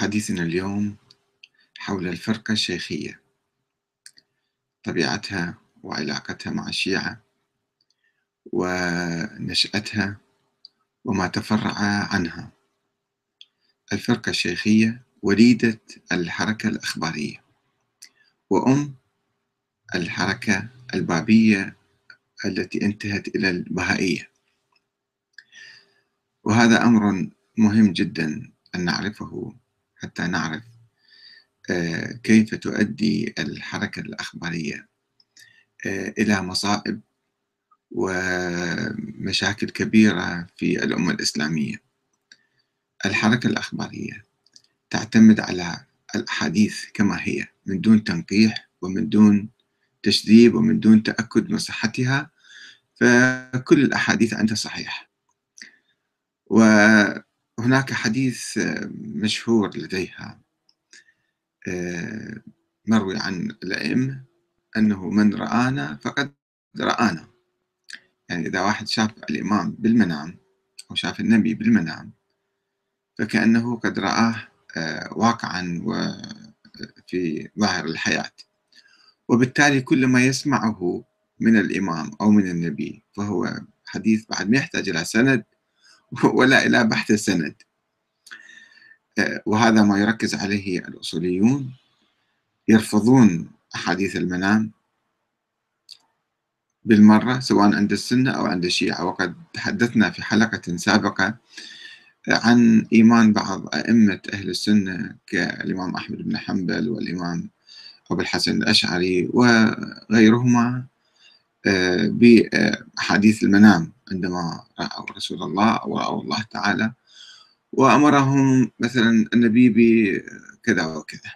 حديثنا اليوم حول الفرقة الشيخية طبيعتها وعلاقتها مع الشيعة ونشأتها وما تفرع عنها. الفرقة الشيخية وليدة الحركة الأخبارية وأم الحركة البابية التي انتهت إلى البهائية. وهذا أمر مهم جدا أن نعرفه حتى نعرف آه، كيف تؤدي الحركة الأخبارية آه، إلى مصائب ومشاكل كبيرة في الأمة الإسلامية. الحركة الأخبارية تعتمد على الأحاديث كما هي من دون تنقيح ومن دون تشذيب ومن دون تأكد من صحتها فكل الأحاديث عندها صحيح. وهناك حديث مشهور لديها مروي عن الأئمة أنه من رآنا فقد رآنا. يعني إذا واحد شاف الإمام بالمنام أو شاف النبي بالمنام فكأنه قد رآه واقعا وفي ظاهر الحياة. وبالتالي كل ما يسمعه من الإمام أو من النبي فهو حديث بعد ما يحتاج إلى سند ولا إلى بحث السند. وهذا ما يركز عليه الأصوليون يرفضون أحاديث المنام بالمرة سواء عند السنة أو عند الشيعة. وقد تحدثنا في حلقة سابقة عن إيمان بعض أئمة أهل السنة كالإمام أحمد بن حنبل والإمام أبو الحسن الأشعري وغيرهما. آه، بأحاديث المنام عندما رأوا رسول الله أو رأوا الله تعالى وأمرهم مثلا النبي بكذا وكذا.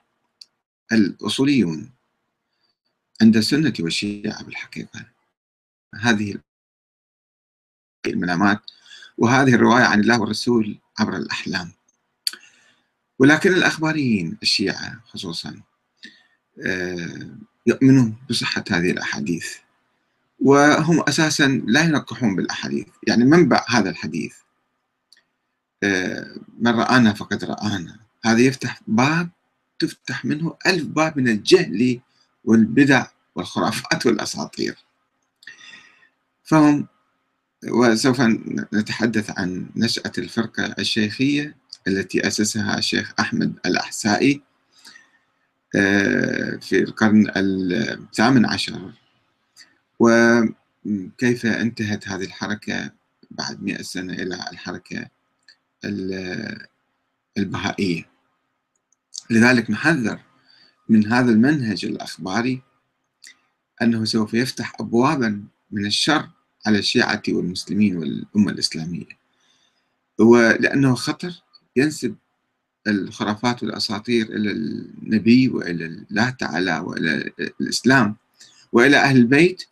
الأصوليون عند السنة والشيعة بالحقيقة هذه المنامات وهذه الرواية عن الله والرسول عبر الأحلام. ولكن الأخباريين الشيعة خصوصا آه، يؤمنون بصحة هذه الأحاديث. وهم أساسا لا ينقحون بالأحاديث. يعني منبع هذا الحديث؟ آه، من رآنا فقد رآنا. هذا يفتح باب تفتح منه ألف باب من الجهل والبدع والخرافات والأساطير. فهم وسوف نتحدث عن نشأة الفرقة الشيخية التي أسسها الشيخ أحمد الأحسائي آه، في القرن الثامن عشر. وكيف انتهت هذه الحركة بعد مئة سنة إلى الحركة البهائية؟ لذلك نحذر من هذا المنهج الأخباري أنه سوف يفتح أبوابا من الشر على الشيعة والمسلمين والأمة الإسلامية. ولأنه خطر ينسب الخرافات والأساطير إلى النبي وإلى الله تعالى وإلى الإسلام وإلى أهل البيت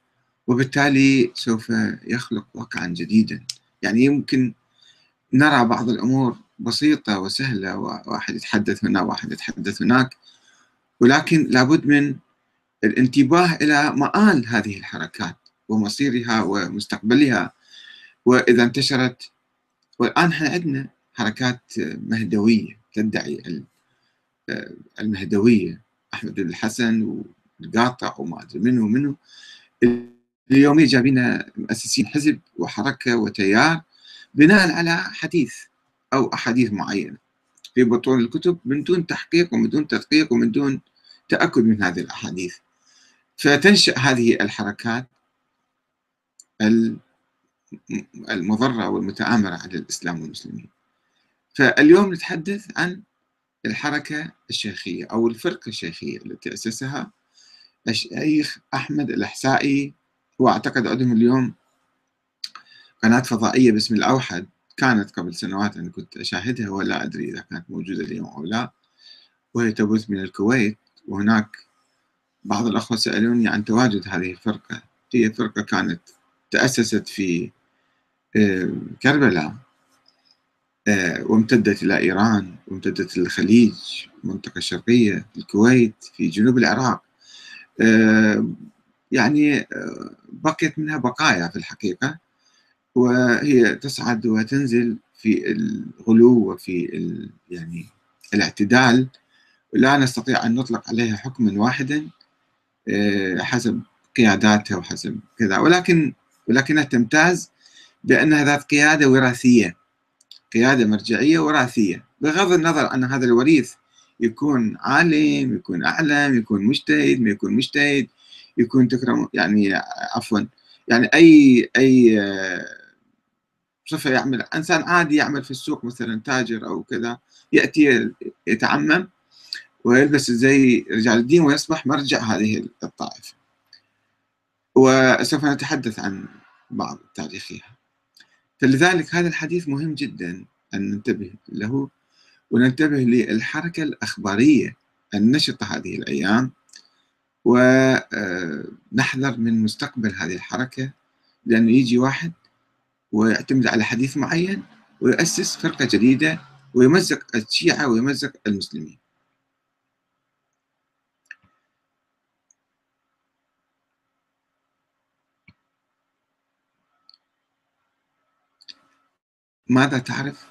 وبالتالي سوف يخلق واقعا جديدا. يعني يمكن نرى بعض الأمور بسيطة وسهلة واحد يتحدث هنا واحد يتحدث هناك ولكن لابد من الانتباه إلى مآل هذه الحركات ومصيرها ومستقبلها. وإذا انتشرت والآن إحنا عندنا حركات مهدوية تدعي المهدوية أحمد الحسن والقاطع وما أدري منه ومنه اليوم جايبين مؤسسين حزب وحركة وتيار بناء على حديث أو أحاديث معينة في بطول الكتب من دون تحقيق ومن دون تدقيق ومن دون تأكد من هذه الأحاديث. فتنشأ هذه الحركات المضرة والمتآمرة على الإسلام والمسلمين. فاليوم نتحدث عن الحركة الشيخية أو الفرقة الشيخية التي أسسها الشيخ أحمد الأحسائي وأعتقد عندهم اليوم قناة فضائية باسم الأوحد. كانت قبل سنوات أنا كنت أشاهدها ولا أدري إذا كانت موجودة اليوم أو لا. وهي تبث من الكويت وهناك بعض الأخوة سألوني عن تواجد هذه الفرقة. هي فرقة كانت تأسست في آه، كربلاء آه، وامتدت إلى إيران وامتدت إلى الخليج المنطقة الشرقية الكويت في جنوب العراق. آه، يعني بقيت منها بقايا في الحقيقة وهي تصعد وتنزل في الغلو وفي يعني الاعتدال. لا نستطيع أن نطلق عليها حكما واحدا آه، حسب قياداتها وحسب كذا. ولكن ولكنها تمتاز بأنها ذات قيادة وراثية قيادة مرجعية وراثية. بغض النظر أن هذا الوريث يكون عالم يكون أعلم يكون مجتهد ما يكون مجتهد يكون تكرم يعني عفوا. يعني أي أي صفة يعمل إنسان عادي يعمل في السوق مثلا تاجر أو كذا يأتي يتعمم ويلبس زي رجال الدين ويصبح مرجع هذه الطائفة. وسوف نتحدث عن بعض تاريخها. فلذلك هذا الحديث مهم جدا أن ننتبه له وننتبه للحركة الأخبارية النشطة هذه الأيام. ونحذر من مستقبل هذه الحركة لأنه يجي واحد ويعتمد على حديث معين ويؤسس فرقة جديدة ويمزق الشيعة ويمزق المسلمين ماذا تعرف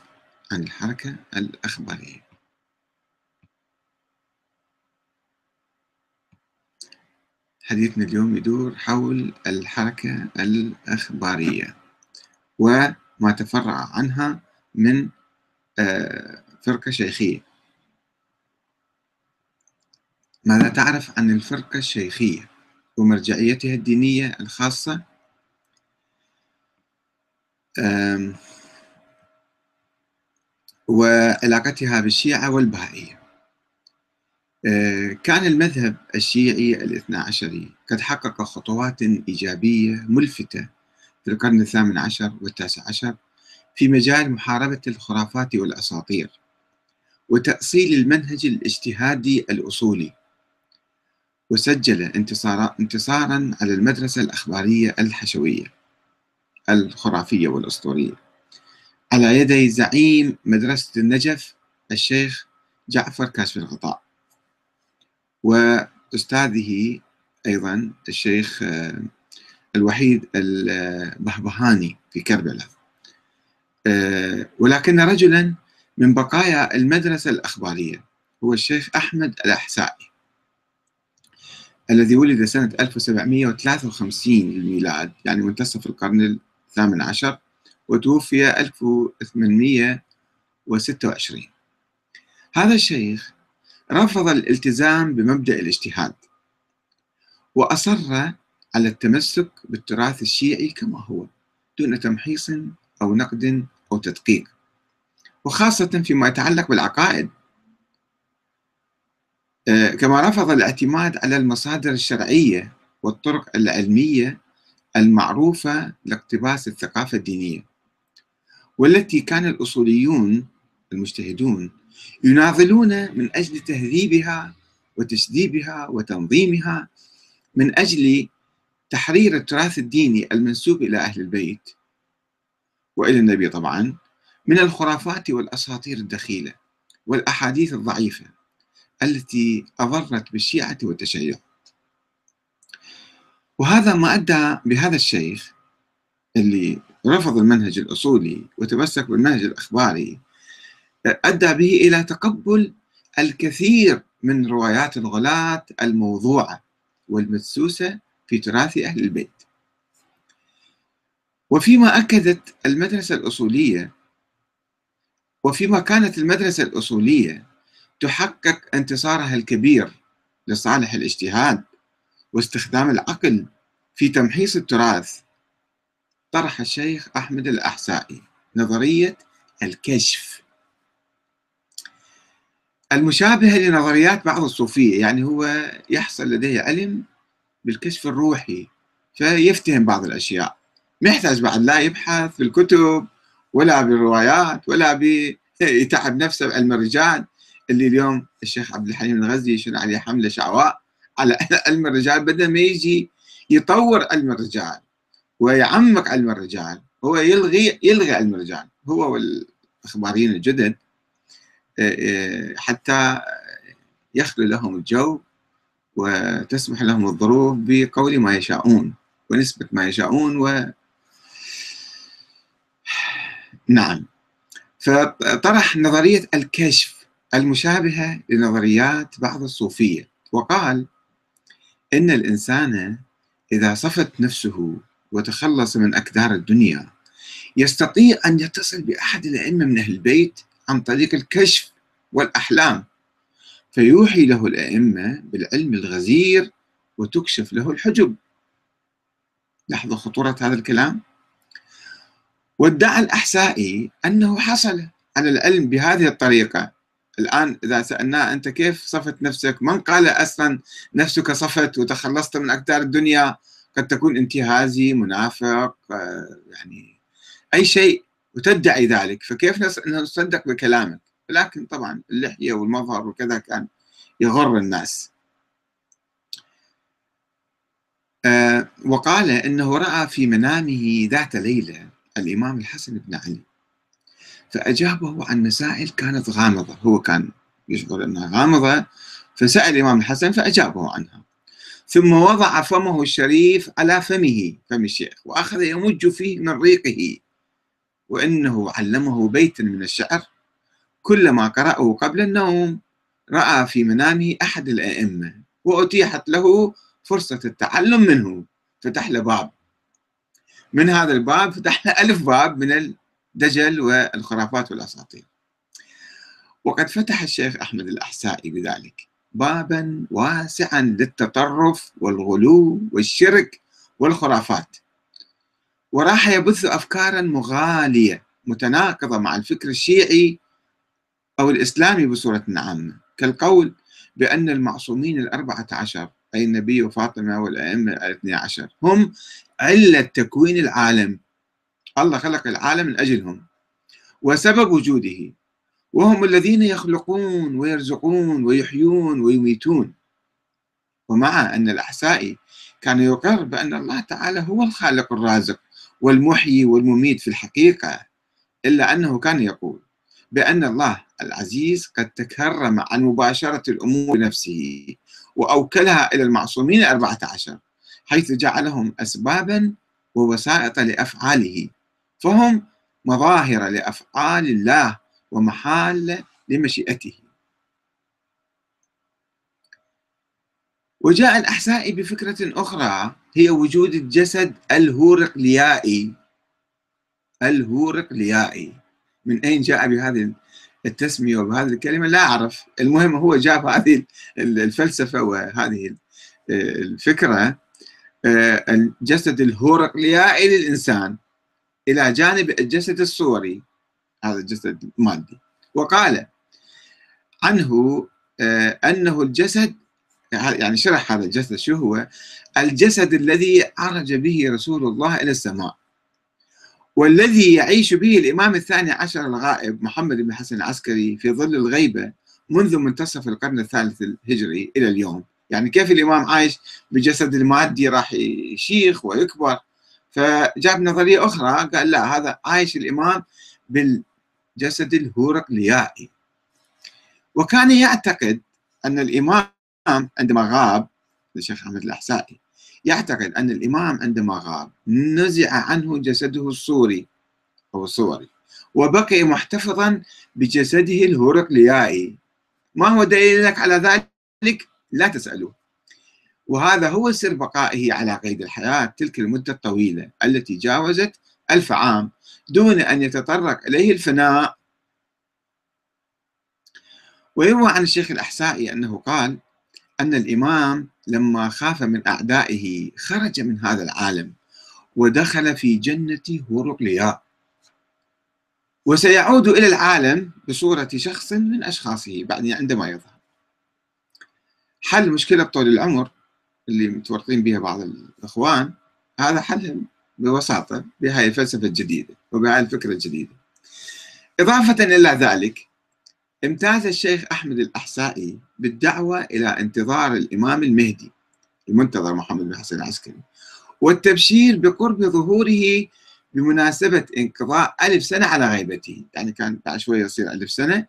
عن الحركة الأخبارية؟ حديثنا اليوم يدور حول الحركة الأخبارية وما تفرع عنها من آه، فرقة شيخية. ماذا تعرف عن الفرقة الشيخية ومرجعيتها الدينية الخاصة؟ وعلاقتها بالشيعة والبهائية. كان المذهب الشيعي الاثنى عشري. قد حقق خطوات إيجابية ملفتة في القرن الثامن عشر والتاسع عشر في مجال محاربة الخرافات والأساطير وتأصيل المنهج الاجتهادي الأصولي. وسجل انتصارا, انتصارا على المدرسة الأخبارية الحشوية الخرافية والأسطورية. على يدي زعيم مدرسة النجف الشيخ جعفر كاشف الغطاء. وأستاذه أيضا الشيخ آه، الوحيد البهبهاني في كربلاء. آه، ولكن رجلا من بقايا المدرسة الأخبارية هو الشيخ أحمد الأحسائي الذي ولد سنة 1753 للميلاد يعني منتصف القرن الثامن عشر وتوفي 1826 هذا الشيخ رفض الالتزام بمبدأ الاجتهاد وأصر على التمسك بالتراث الشيعي كما هو دون تمحيص أو نقد أو تدقيق وخاصة فيما يتعلق بالعقائد. آه، كما رفض الاعتماد على المصادر الشرعية والطرق العلمية المعروفة لاقتباس الثقافة الدينية والتي كان الأصوليون المجتهدون يناضلون من أجل تهذيبها وتشذيبها وتنظيمها من أجل تحرير التراث الديني المنسوب إلى أهل البيت. وإلى النبي طبعا من الخرافات والأساطير الدخيلة والأحاديث الضعيفة التي أضرت بالشيعة والتشيع. وهذا ما أدى بهذا الشيخ اللي رفض المنهج الأصولي وتمسك بالمنهج الأخباري أدى به إلى تقبل الكثير من روايات الغلاة الموضوعة والمدسوسة في تراث أهل البيت. وفيما أكدت المدرسة الأصولية وفيما كانت المدرسة الأصولية تحقق انتصارها الكبير لصالح الاجتهاد واستخدام العقل في تمحيص التراث طرح الشيخ أحمد الأحسائي نظرية الكشف. المشابهة لنظريات بعض الصوفية يعني هو يحصل لديه علم بالكشف الروحي فيفتهم بعض الأشياء. ما يحتاج بعد لا يبحث في الكتب ولا بالروايات ولا يتعب نفسه بعلم الرجال اللي اليوم الشيخ عبد الحليم الغزي يشير عليه حملة شعواء على علم الرجال بدل ما يجي يطور علم الرجال ويعمق علم الرجال هو يلغي يلغي علم الرجال هو والأخباريين الجدد حتى يخلو لهم الجو وتسمح لهم الظروف بقول ما يشاءون ونسبة ما يشاءون و نعم. فطرح نظرية الكشف المشابهة لنظريات بعض الصوفية وقال إن الإنسان إذا صفت نفسه وتخلص من أكدار الدنيا يستطيع أن يتصل بأحد الأئمة من أهل البيت عن طريق الكشف والأحلام. فيوحي له الأئمة بالعلم الغزير وتكشف له الحجب. لاحظوا خطورة هذا الكلام. وادعى الأحسائي أنه حصل على العلم بهذه الطريقة. الآن إذا سألناه أنت كيف صفت نفسك؟ من قال أصلا نفسك صفت وتخلصت من أكدار الدنيا؟ قد تكون انتهازي منافق آه، يعني أي شيء. وتدعي ذلك. فكيف نصدق بكلامك؟ لكن طبعا اللحية والمظهر وكذا كان يغر الناس. آه، وقال إنه رأى في منامه ذات ليلة الإمام الحسن بن علي. فأجابه عن مسائل كانت غامضة. هو كان يشعر إنها غامضة فسأل الإمام الحسن فأجابه عنها. ثم وضع فمه الشريف على فمه فم الشيخ وأخذ يمج فيه من ريقه. وإنه علمه بيتا من الشعر. كلما قرأه قبل النوم رأى في منامه أحد الأئمة وأتيحت له فرصة التعلم منه. فتح له باب. من هذا الباب فتح له ألف باب من الدجل والخرافات والأساطير. وقد فتح الشيخ أحمد الأحسائي بذلك بابا واسعا للتطرف والغلو والشرك والخرافات. وراح يبث أفكارا مغالية متناقضة مع الفكر الشيعي أو الإسلامي بصورة عامة. كالقول بأن المعصومين الأربعة عشر أي النبي وفاطمة والأئمة الاثني عشر هم علة تكوين العالم. الله خلق العالم من أجلهم. وسبب وجوده وهم الذين يخلقون ويرزقون ويحيون ويميتون. ومع أن الأحسائي كان يقر بأن الله تعالى هو الخالق الرازق. والمحيي والمميت في الحقيقة إلا أنه كان يقول بأن الله العزيز قد تكرم عن مباشرة الأمور بنفسه وأوكلها إلى المعصومين الأربعة عشر حيث جعلهم أسبابا ووسائط لأفعاله فهم مظاهر لأفعال الله ومحال لمشيئته. وجاء الأحسائي بفكرة أخرى هي وجود الجسد الهورقليائي. الهورقليائي. من أين جاء بهذه التسمية وبهذه الكلمة؟ لا أعرف. المهم هو جاب هذه الفلسفة وهذه الفكرة آه، الجسد الهورقليائي للإنسان إلى جانب الجسد الصوري. هذا الجسد المادي. وقال عنه آه، أنه الجسد يعني شرح هذا الجسد شو هو؟ الجسد الذي عرج به رسول الله إلى السماء والذي يعيش به الإمام الثاني عشر الغائب محمد بن حسن العسكري في ظل الغيبة منذ منتصف القرن الثالث الهجري إلى اليوم. يعني كيف الإمام عايش؟ بجسد المادي راح يشيخ ويكبر. فجاب نظرية أخرى قال لا هذا عايش الإمام بالجسد الهورقليائي. وكان يعتقد أن الإمام عندما غاب الشيخ أحمد الأحسائي يعتقد أن الإمام عندما غاب نزع عنه جسده الصوري أو الصوري وبقي محتفظا بجسده الهورقليائي ما هو دليلك على ذلك؟ لا تسألوه. وهذا هو سر بقائه على قيد الحياة تلك المدة الطويلة التي جاوزت ألف عام دون أن يتطرق إليه الفناء. ويروى عن الشيخ الأحسائي أنه قال أن الإمام لما خاف من أعدائه خرج من هذا العالم ودخل في جنة هورقلياء وسيعود إلى العالم بصورة شخص من أشخاصه بعد عندما يظهر. حل مشكلة طول العمر اللي متورطين بها بعض الإخوان هذا حلهم ببساطة بهاي الفلسفة الجديدة وبهاي الفكرة الجديدة. إضافة إلى ذلك امتاز الشيخ أحمد الأحسائي بالدعوة إلى انتظار الإمام المهدي المنتظر محمد بن حسن العسكري والتبشير بقرب ظهوره بمناسبة انقضاء ألف سنة على غيبته. يعني كان بعد شوية يصير ألف سنة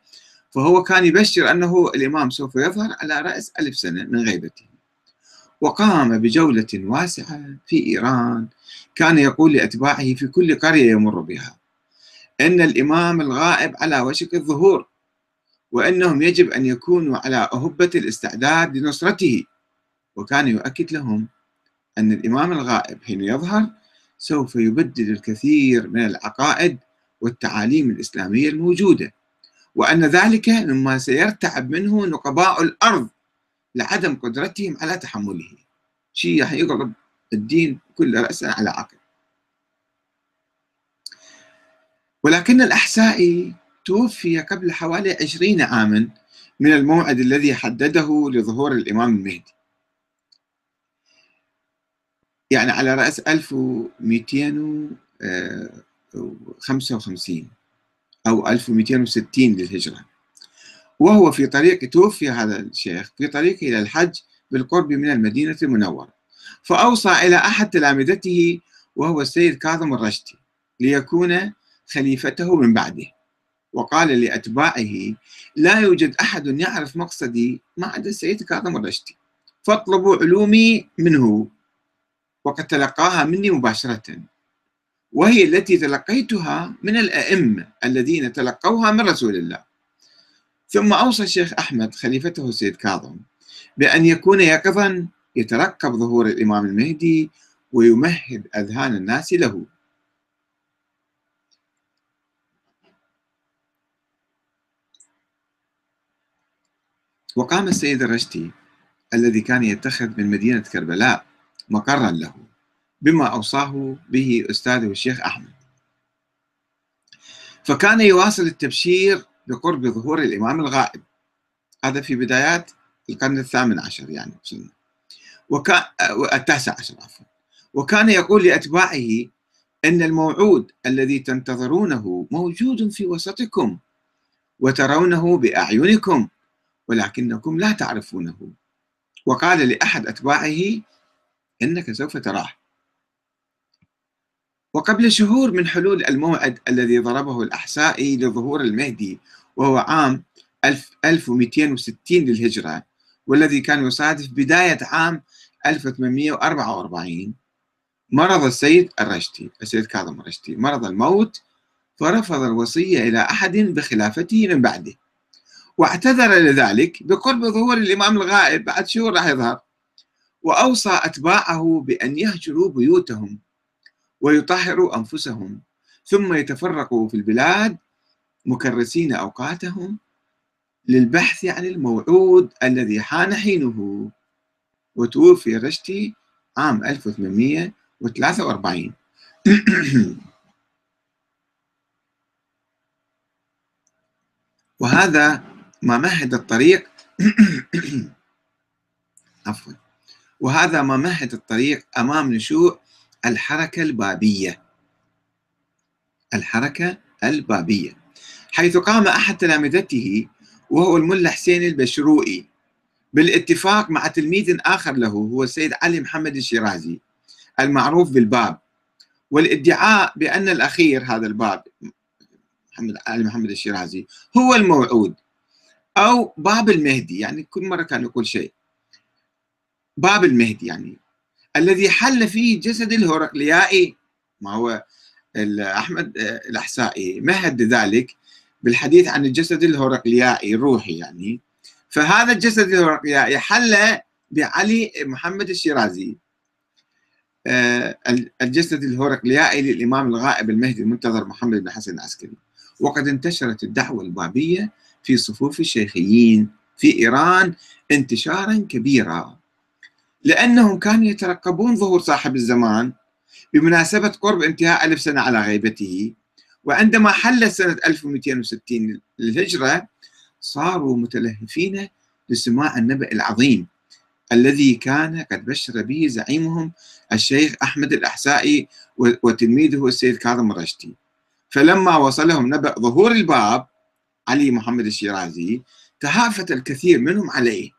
فهو كان يبشر أنه الإمام سوف يظهر على رأس ألف سنة من غيبته. وقام بجولة واسعة في إيران كان يقول لأتباعه في كل قرية يمر بها إن الإمام الغائب على وشك الظهور. وأنهم يجب أن يكونوا على أهبة الاستعداد لنصرته. وكان يؤكد لهم أن الإمام الغائب حين يظهر سوف يبدل الكثير من العقائد والتعاليم الإسلامية الموجودة وأن ذلك مما سيرتعب منه نقباء الأرض لعدم قدرتهم على تحمله. شيء يقلب الدين كله رأسا على عقل ولكن الأحسائي توفي قبل حوالي عشرين عاما من الموعد الذي حدده لظهور الإمام المهدي. يعني على رأس 1255 أو 1260 للهجرة. وهو في طريق توفي هذا الشيخ في طريقه إلى الحج بالقرب من المدينة المنورة. فأوصى إلى أحد تلامذته وهو السيد كاظم الرشدي ليكون خليفته من بعده. وقال لأتباعه لا يوجد أحد يعرف مقصدي ما عدا السيد كاظم الرشدي فاطلبوا علومي منه وقد تلقاها مني مباشرة وهي التي تلقيتها من الأئمة الذين تلقوها من رسول الله. ثم أوصى الشيخ أحمد خليفته السيد كاظم بأن يكون يقظا يترقب ظهور الإمام المهدي ويمهد أذهان الناس له. وقام السيد الرشدي الذي كان يتخذ من مدينة كربلاء مقرا له بما أوصاه به أستاذه الشيخ أحمد. فكان يواصل التبشير بقرب ظهور الإمام الغائب. هذا في بدايات القرن الثامن عشر يعني وكان التاسع عشر عفوا. وكان يقول لأتباعه أن الموعود الذي تنتظرونه موجود في وسطكم وترونه بأعينكم. ولكنكم لا تعرفونه. وقال لأحد أتباعه إنك سوف تراه. وقبل شهور من حلول الموعد الذي ضربه الأحسائي لظهور المهدي وهو عام 1260 للهجرة والذي كان يصادف بداية عام 1844 مرض السيد الرشدي السيد كاظم الرشدي مرض الموت فرفض الوصية إلى أحد بخلافته من بعده. واعتذر لذلك بقرب ظهور الإمام الغائب بعد شهور راح يظهر وأوصى أتباعه بأن يهجروا بيوتهم ويطهروا أنفسهم ثم يتفرقوا في البلاد مكرسين أوقاتهم للبحث عن الموعود الذي حان حينه. وتوفي رشتي عام 1843 وهذا ما مهد الطريق. عفوا. وهذا ما مهد الطريق أمام نشوء الحركة البابية. الحركة البابية. حيث قام أحد تلامذته وهو الملا حسين البشروئي بالاتفاق مع تلميذ آخر له هو السيد علي محمد الشيرازي المعروف بالباب. والادعاء بأن الأخير هذا الباب محمد علي محمد الشيرازي هو الموعود. أو باب المهدي يعني كل مرة كان يقول شيء. باب المهدي يعني. الذي حل فيه جسد الهرقليائي ما هو أحمد الأحسائي مهد ذلك؟ بالحديث عن الجسد الهرقليائي الروحي يعني. فهذا الجسد الهرقليائي حل بعلي محمد الشيرازي. آه، الجسد الهرقليائي للإمام الغائب المهدي المنتظر محمد بن حسن العسكري. وقد انتشرت الدعوة البابية في صفوف الشيخيين في إيران انتشارا كبيرا. لأنهم كانوا يترقبون ظهور صاحب الزمان بمناسبة قرب انتهاء ألف سنة على غيبته وعندما حلت سنة 1260 للهجرة صاروا متلهفين لسماع النبأ العظيم الذي كان قد بشر به زعيمهم الشيخ أحمد الأحسائي وتلميذه السيد كاظم الرشدي فلما وصلهم نبأ ظهور الباب علي محمد الشيرازي تهافت الكثير منهم عليه.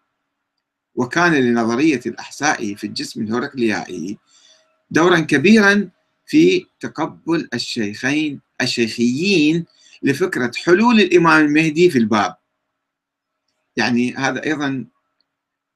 وكان لنظرية الأحساء في الجسم الهرقليائي دورا كبيرا في تقبل الشيخين الشيخيين لفكرة حلول الإمام المهدي في الباب. يعني هذا أيضا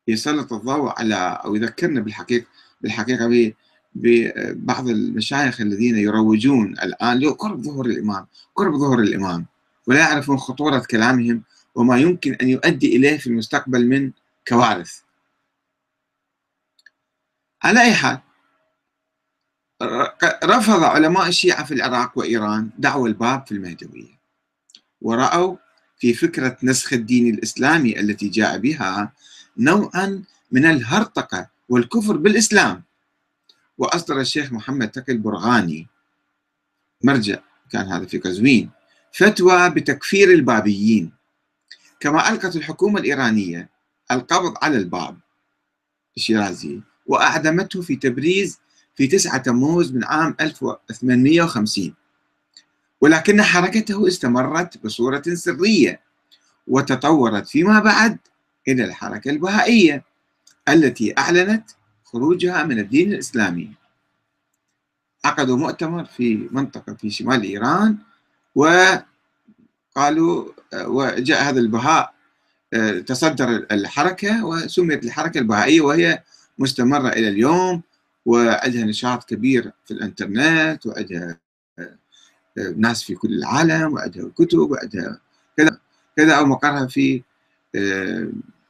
يسلط الضوء على أو يذكرنا بالحقيقة بالحقيقة ببعض المشايخ الذين يروجون الآن لقرب ظهور الإمام قرب ظهور الإمام. ولا يعرفون خطورة كلامهم وما يمكن أن يؤدي إليه في المستقبل من كوارث. على أي حال رفض علماء الشيعة في العراق وإيران دعوى الباب في المهدوية ورأوا في فكرة نسخ الدين الإسلامي التي جاء بها نوعا من الهرطقة والكفر بالإسلام. وأصدر الشيخ محمد تقي البرغاني مرجع كان هذا في قزوين. فتوى بتكفير البابيين. كما ألقت الحكومة الإيرانية القبض على الباب الشيرازي وأعدمته في تبريز في 9 تموز من عام 1850 ولكن حركته استمرت بصورة سرية وتطورت فيما بعد إلى الحركة البهائية التي أعلنت خروجها من الدين الإسلامي. عقدوا مؤتمر في منطقة في شمال إيران وقالوا وجاء هذا البهاء تصدر الحركة وسميت الحركة البهائية وهي مستمرة إلى اليوم وعندها نشاط كبير في الإنترنت وعندها ناس في كل العالم وعندها كتب وعندها كذا كذا أو مقرها في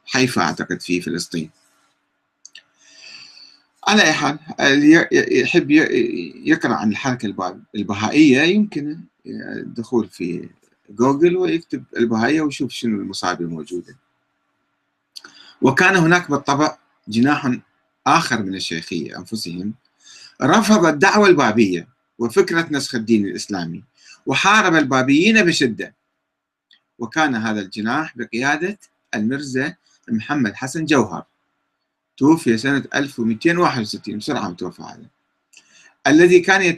حيفا أعتقد في فلسطين. على أي حال اللي يحب يقرأ عن الحركة البهائية يمكن الدخول في جوجل ويكتب البهائية ويشوف شنو المصادر الموجودة. وكان هناك بالطبع جناح آخر من الشيخية أنفسهم رفض الدعوة البابية وفكرة نسخ الدين الإسلامي وحارب البابيين بشدة. وكان هذا الجناح بقيادة المرزا محمد حسن جوهر. توفي سنة 1261 بسرعة متوفى هذا. الذي كان